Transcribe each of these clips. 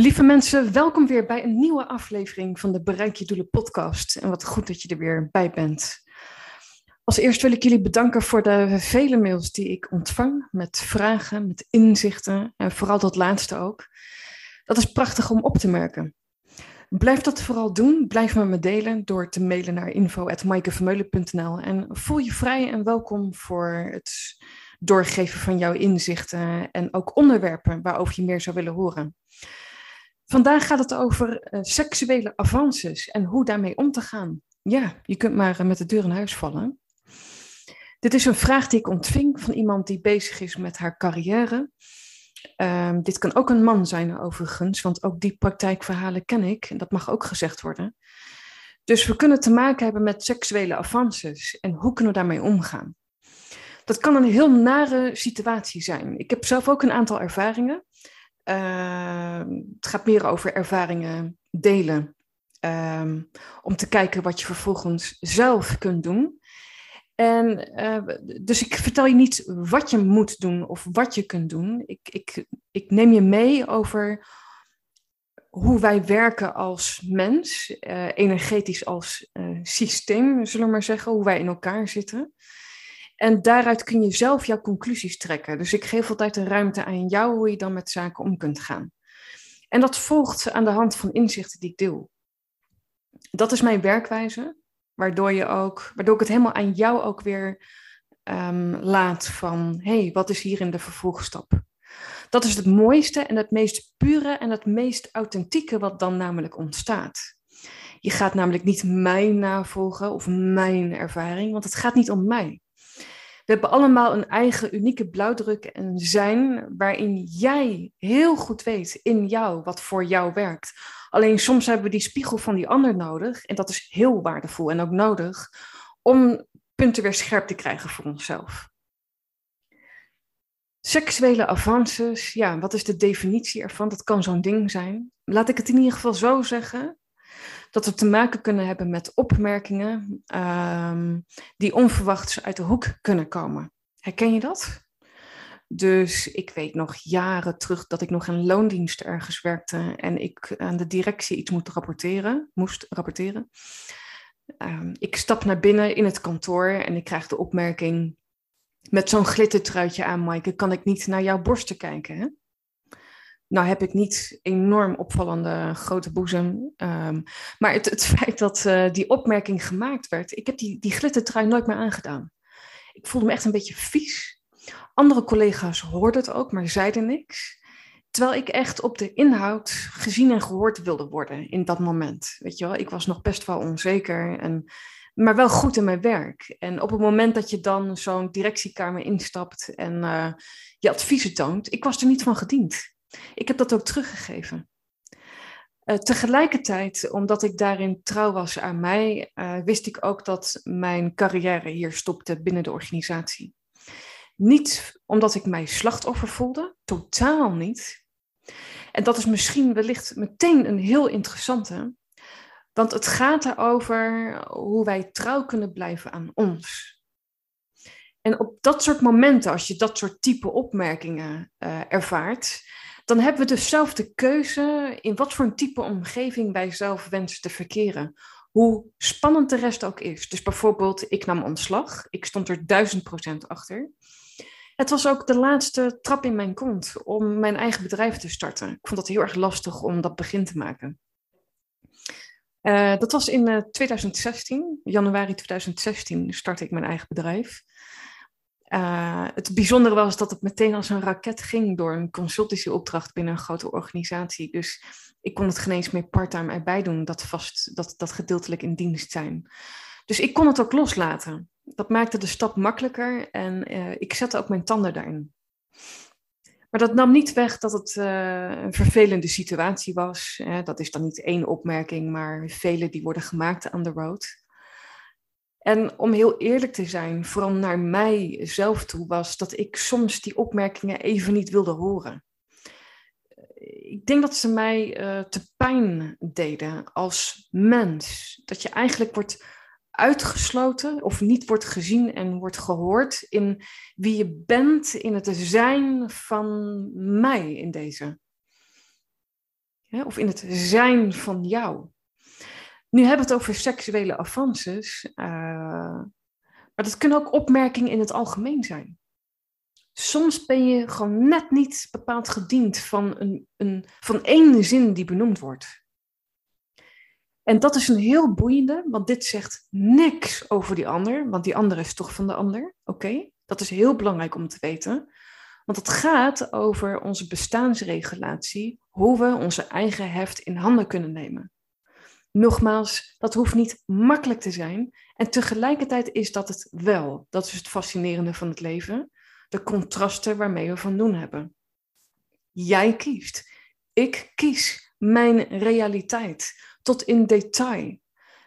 Lieve mensen, welkom weer bij een nieuwe aflevering van de Bereik je Doelen podcast. En wat goed dat je er weer bij bent. Als eerst wil ik jullie bedanken voor de vele mails die ik ontvang met vragen, met inzichten en vooral dat laatste ook. Dat is prachtig om op te merken. Blijf dat vooral doen. Blijf me me delen door te mailen naar info.maikevermeulen.nl en voel je vrij en welkom voor het doorgeven van jouw inzichten en ook onderwerpen waarover je meer zou willen horen. Vandaag gaat het over uh, seksuele avances en hoe daarmee om te gaan. Ja, je kunt maar uh, met de deur in huis vallen. Dit is een vraag die ik ontving van iemand die bezig is met haar carrière. Um, dit kan ook een man zijn overigens, want ook die praktijkverhalen ken ik. En dat mag ook gezegd worden. Dus we kunnen te maken hebben met seksuele avances en hoe kunnen we daarmee omgaan? Dat kan een heel nare situatie zijn. Ik heb zelf ook een aantal ervaringen. Uh, het gaat meer over ervaringen delen. Um, om te kijken wat je vervolgens zelf kunt doen. En uh, dus ik vertel je niet wat je moet doen of wat je kunt doen. Ik, ik, ik neem je mee over hoe wij werken als mens, uh, energetisch als uh, systeem, zullen we maar zeggen, hoe wij in elkaar zitten. En daaruit kun je zelf jouw conclusies trekken. Dus ik geef altijd een ruimte aan jou hoe je dan met zaken om kunt gaan. En dat volgt aan de hand van inzichten die ik deel. Dat is mijn werkwijze, waardoor, je ook, waardoor ik het helemaal aan jou ook weer um, laat van, hé, hey, wat is hier in de vervolgstap? Dat is het mooiste en het meest pure en het meest authentieke wat dan namelijk ontstaat. Je gaat namelijk niet mij navolgen of mijn ervaring, want het gaat niet om mij. We hebben allemaal een eigen unieke blauwdruk en zijn waarin jij heel goed weet in jou wat voor jou werkt. Alleen soms hebben we die spiegel van die ander nodig en dat is heel waardevol en ook nodig om punten weer scherp te krijgen voor onszelf. Seksuele avances, ja, wat is de definitie ervan? Dat kan zo'n ding zijn. Laat ik het in ieder geval zo zeggen dat we te maken kunnen hebben met opmerkingen um, die onverwachts uit de hoek kunnen komen. Herken je dat? Dus ik weet nog jaren terug dat ik nog in loondienst ergens werkte en ik aan de directie iets moet rapporteren, moest rapporteren. Um, ik stap naar binnen in het kantoor en ik krijg de opmerking: met zo'n glittertruitje aan, Maaike, kan ik niet naar jouw borsten kijken. Hè? Nou heb ik niet enorm opvallende grote boezem. Um, maar het, het, feit dat uh, die opmerking gemaakt werd, ik heb die, die glittertrui nooit meer aangedaan. Ik voelde me echt een beetje vies. Andere collega's hoorden het ook, maar zeiden niks. Terwijl ik echt op de inhoud gezien en gehoord wilde worden in dat moment. Weet je wel, ik was nog best wel onzeker, en, maar wel goed in mijn werk. En op het moment dat je dan zo'n directiekamer instapt en uh, je adviezen toont, ik was er niet van gediend. Ik heb dat ook teruggegeven. Uh, tegelijkertijd, omdat ik daarin trouw was aan mij, uh, wist ik ook dat mijn carrière hier stopte binnen de organisatie. Niet omdat ik mij slachtoffer voelde, totaal niet. En dat is misschien wellicht meteen een heel interessante, want het gaat erover hoe wij trouw kunnen blijven aan ons. En op dat soort momenten, als je dat soort type opmerkingen uh, ervaart, dan hebben we dus zelf de keuze in wat voor een type omgeving wij zelf wensen te verkeren. Hoe spannend de rest ook is. Dus bijvoorbeeld, ik nam ontslag. Ik stond er duizend procent achter. Het was ook de laatste trap in mijn kont om mijn eigen bedrijf te starten. Ik vond het heel erg lastig om dat begin te maken. Uh, dat was in uh, 2016, januari 2016, startte ik mijn eigen bedrijf. Uh, het bijzondere was dat het meteen als een raket ging door een consultancyopdracht binnen een grote organisatie. Dus ik kon het geen eens meer parttime erbij doen, dat, vast, dat, dat gedeeltelijk in dienst zijn. Dus ik kon het ook loslaten. Dat maakte de stap makkelijker en uh, ik zette ook mijn tanden daarin. Maar dat nam niet weg dat het uh, een vervelende situatie was. Dat is dan niet één opmerking, maar vele die worden gemaakt aan de road. En om heel eerlijk te zijn, vooral naar mijzelf toe, was dat ik soms die opmerkingen even niet wilde horen. Ik denk dat ze mij uh, te pijn deden als mens. Dat je eigenlijk wordt uitgesloten of niet wordt gezien en wordt gehoord in wie je bent, in het zijn van mij in deze. of in het zijn van jou. Nu hebben we het over seksuele avances, uh, maar dat kunnen ook opmerkingen in het algemeen zijn. Soms ben je gewoon net niet bepaald gediend van, een, een, van één zin die benoemd wordt. En dat is een heel boeiende, want dit zegt niks over die ander, want die ander is toch van de ander. Oké, dat is heel belangrijk om te weten. Want het gaat over onze bestaansregulatie, hoe we onze eigen heft in handen kunnen nemen. Nogmaals, dat hoeft niet makkelijk te zijn. En tegelijkertijd is dat het wel. Dat is het fascinerende van het leven. De contrasten waarmee we van doen hebben. Jij kiest. Ik kies mijn realiteit tot in detail.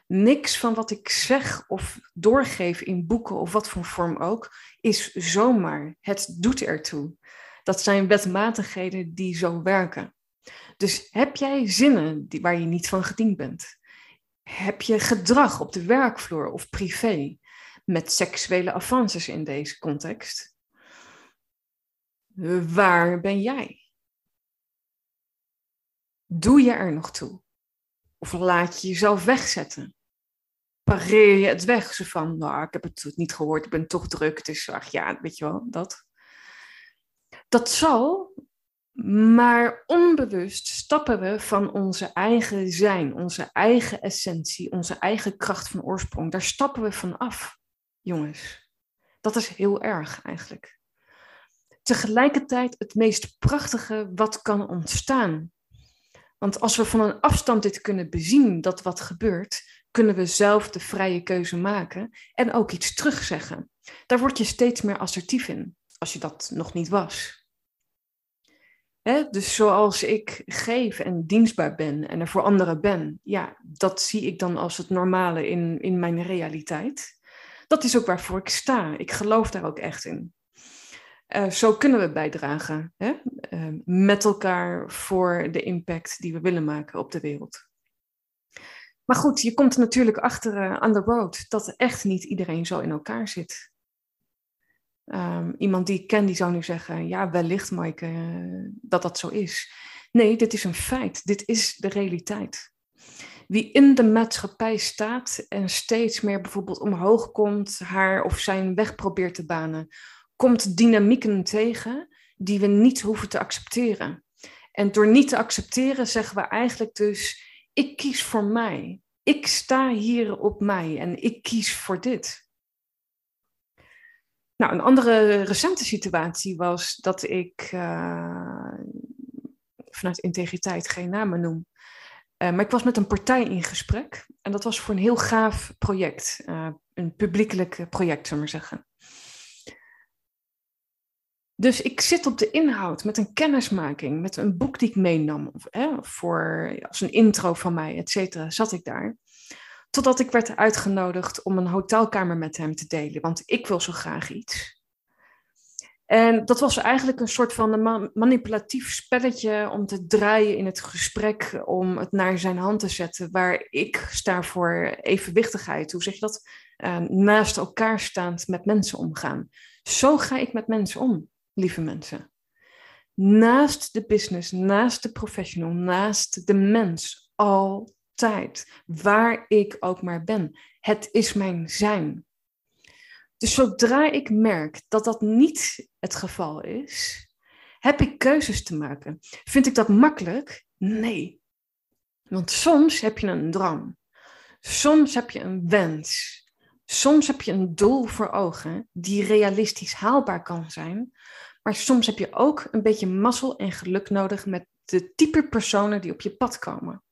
Niks van wat ik zeg of doorgeef in boeken of wat voor vorm ook, is zomaar. Het doet ertoe. Dat zijn wetmatigheden die zo werken. Dus heb jij zinnen die, waar je niet van gediend bent? Heb je gedrag op de werkvloer of privé met seksuele avances in deze context? Waar ben jij? Doe je er nog toe? Of laat je jezelf wegzetten? Pareer je het weg? Zo van, nou, ik heb het niet gehoord, ik ben toch druk. Is, ach ja, weet je wel, dat. Dat zal, maar onbewust stappen we van onze eigen zijn, onze eigen essentie, onze eigen kracht van oorsprong. Daar stappen we van af, jongens. Dat is heel erg eigenlijk. Tegelijkertijd het meest prachtige wat kan ontstaan want als we van een afstand dit kunnen bezien, dat wat gebeurt, kunnen we zelf de vrije keuze maken en ook iets terugzeggen. Daar word je steeds meer assertief in, als je dat nog niet was. Dus zoals ik geef en dienstbaar ben en er voor anderen ben, ja, dat zie ik dan als het normale in, in mijn realiteit. Dat is ook waarvoor ik sta. Ik geloof daar ook echt in. Uh, zo kunnen we bijdragen hè? Uh, met elkaar voor de impact die we willen maken op de wereld. Maar goed, je komt natuurlijk achter uh, aan de road dat echt niet iedereen zo in elkaar zit. Um, iemand die ik ken, die zou nu zeggen, ja, wellicht Maaike, dat dat zo is. Nee, dit is een feit. Dit is de realiteit. Wie in de maatschappij staat en steeds meer bijvoorbeeld omhoog komt, haar of zijn weg probeert te banen, komt dynamieken tegen die we niet hoeven te accepteren. En door niet te accepteren zeggen we eigenlijk dus, ik kies voor mij. Ik sta hier op mij en ik kies voor dit. Nou, een andere recente situatie was dat ik uh, vanuit integriteit geen namen noem. Uh, maar ik was met een partij in gesprek en dat was voor een heel gaaf project, uh, een publiekelijk project, zullen maar zeggen. Dus ik zit op de inhoud met een kennismaking, met een boek die ik meenam, hè, voor, als een intro van mij, et cetera, zat ik daar. Totdat ik werd uitgenodigd om een hotelkamer met hem te delen, want ik wil zo graag iets. En dat was eigenlijk een soort van een manipulatief spelletje om te draaien in het gesprek, om het naar zijn hand te zetten, waar ik sta voor evenwichtigheid. Hoe zeg je dat? Uh, naast elkaar staand met mensen omgaan. Zo ga ik met mensen om lieve mensen. Naast de business, naast de professional, naast de mens, altijd, waar ik ook maar ben. Het is mijn zijn. Dus zodra ik merk dat dat niet het geval is, heb ik keuzes te maken. Vind ik dat makkelijk? Nee. Want soms heb je een droom. Soms heb je een wens. Soms heb je een doel voor ogen die realistisch haalbaar kan zijn, maar soms heb je ook een beetje mazzel en geluk nodig met de type personen die op je pad komen.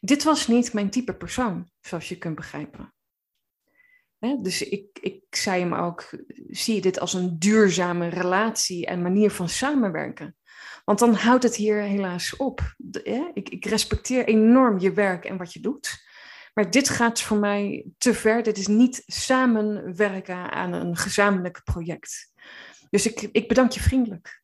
Dit was niet mijn type persoon, zoals je kunt begrijpen. dus ik, ik zei hem ook, zie je dit als een duurzame relatie en manier van samenwerken? Want dan houdt het hier helaas op. ik, ik respecteer enorm je werk en wat je doet. Maar dit gaat voor mij te ver. Dit is niet samenwerken aan een gezamenlijk project. Dus ik, ik bedank je vriendelijk.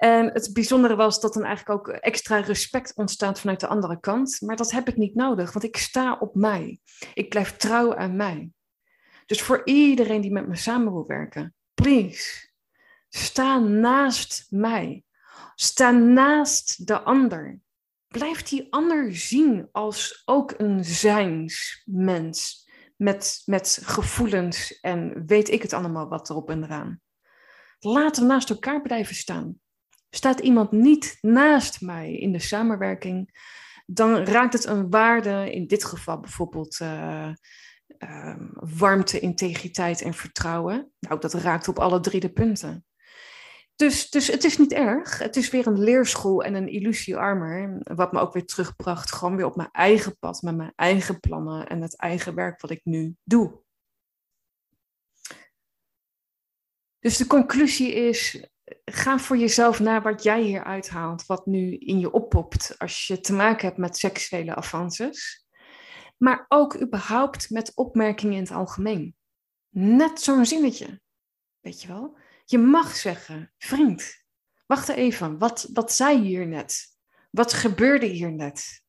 En het bijzondere was dat dan eigenlijk ook extra respect ontstaat vanuit de andere kant. Maar dat heb ik niet nodig, want ik sta op mij. Ik blijf trouw aan mij. Dus voor iedereen die met me samen wil werken, please, sta naast mij. Sta naast de ander. Blijf die ander zien als ook een zijnsmens. Met, met gevoelens en weet ik het allemaal wat erop en eraan. Laten we naast elkaar blijven staan. Staat iemand niet naast mij in de samenwerking, dan raakt het een waarde, in dit geval bijvoorbeeld uh, warmte, integriteit en vertrouwen. Nou, dat raakt op alle drie de punten. Dus, dus het is niet erg. Het is weer een leerschool en een illusiearmer. Wat me ook weer terugbracht, gewoon weer op mijn eigen pad, met mijn eigen plannen en het eigen werk wat ik nu doe. Dus de conclusie is: ga voor jezelf naar wat jij hier uithaalt, wat nu in je oppopt als je te maken hebt met seksuele avances. Maar ook überhaupt met opmerkingen in het algemeen. Net zo'n zinnetje. Weet je wel? Je mag zeggen, vriend, wacht even, wat, wat zei hier net? Wat gebeurde hier net?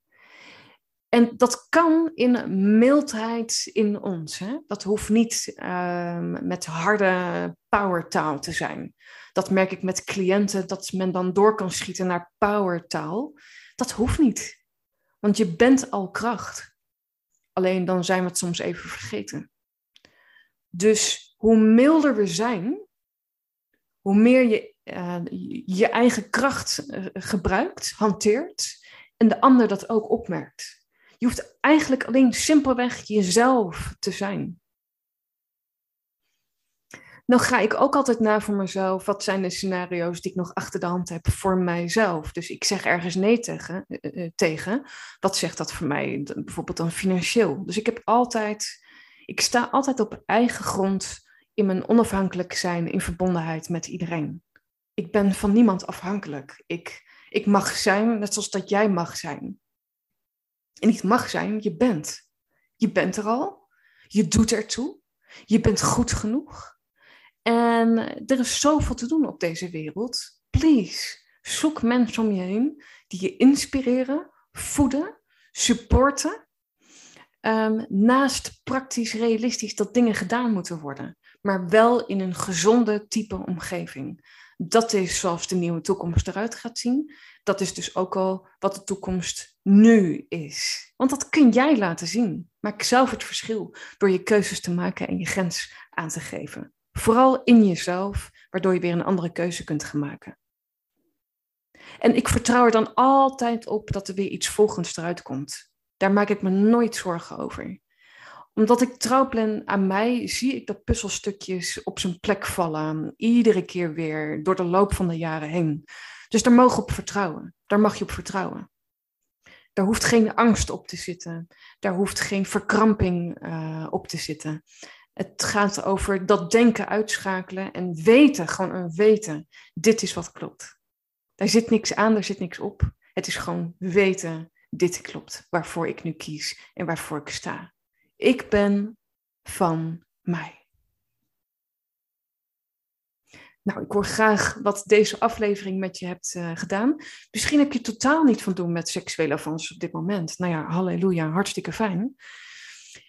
En dat kan in mildheid in ons. Hè? Dat hoeft niet uh, met harde powertaal te zijn. Dat merk ik met cliënten, dat men dan door kan schieten naar powertaal. Dat hoeft niet. Want je bent al kracht. Alleen dan zijn we het soms even vergeten. Dus hoe milder we zijn, hoe meer je uh, je eigen kracht uh, gebruikt, hanteert en de ander dat ook opmerkt. Je hoeft eigenlijk alleen simpelweg jezelf te zijn. Dan ga ik ook altijd na voor mezelf, wat zijn de scenario's die ik nog achter de hand heb voor mijzelf. Dus ik zeg ergens nee tegen, uh, tegen. wat zegt dat voor mij bijvoorbeeld dan financieel? Dus ik heb altijd, ik sta altijd op eigen grond in mijn onafhankelijk zijn in verbondenheid met iedereen. Ik ben van niemand afhankelijk. Ik, ik mag zijn net zoals dat jij mag zijn. En niet mag zijn, je bent. Je bent er al. Je doet ertoe. Je bent goed genoeg. En er is zoveel te doen op deze wereld. Please, zoek mensen om je heen die je inspireren, voeden, supporten. Um, naast praktisch realistisch dat dingen gedaan moeten worden maar wel in een gezonde type omgeving. Dat is zoals de nieuwe toekomst eruit gaat zien. Dat is dus ook al wat de toekomst nu is. Want dat kun jij laten zien. Maak zelf het verschil door je keuzes te maken en je grens aan te geven. Vooral in jezelf, waardoor je weer een andere keuze kunt gaan maken. En ik vertrouw er dan altijd op dat er weer iets volgens eruit komt. Daar maak ik me nooit zorgen over omdat ik trouw ben aan mij, zie ik dat puzzelstukjes op zijn plek vallen. Iedere keer weer, door de loop van de jaren heen. Dus daar mogen op vertrouwen. Daar mag je op vertrouwen. Daar hoeft geen angst op te zitten. Daar hoeft geen verkramping uh, op te zitten. Het gaat over dat denken uitschakelen en weten, gewoon een weten. Dit is wat klopt. Daar zit niks aan, daar zit niks op. Het is gewoon weten, dit klopt, waarvoor ik nu kies en waarvoor ik sta. Ik ben van mij. Nou, ik hoor graag wat deze aflevering met je hebt uh, gedaan. Misschien heb je totaal niet van doen met seksuele avances op dit moment. Nou ja, halleluja, hartstikke fijn.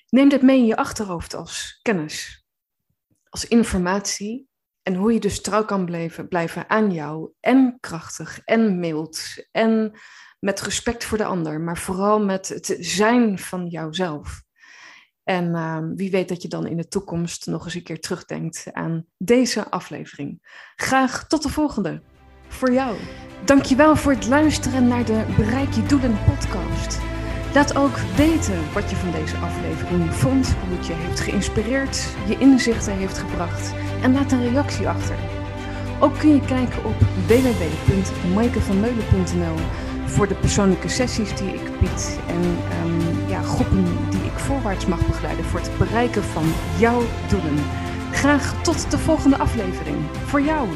Neem dit mee in je achterhoofd als kennis, als informatie. En hoe je dus trouw kan blijven, blijven aan jou. En krachtig en mild. En met respect voor de ander. Maar vooral met het zijn van jouzelf. En uh, wie weet dat je dan in de toekomst nog eens een keer terugdenkt aan deze aflevering. Graag tot de volgende. Voor jou. Dankjewel voor het luisteren naar de Bereik je Doelen podcast. Laat ook weten wat je van deze aflevering vond, hoe het je heeft geïnspireerd, je inzichten heeft gebracht en laat een reactie achter. Ook kun je kijken op www.maikevanmeulen.nl voor de persoonlijke sessies die ik bied en um, ja, groepen voorwaarts mag begeleiden voor het bereiken van jouw doelen. Graag tot de volgende aflevering. Voor jou.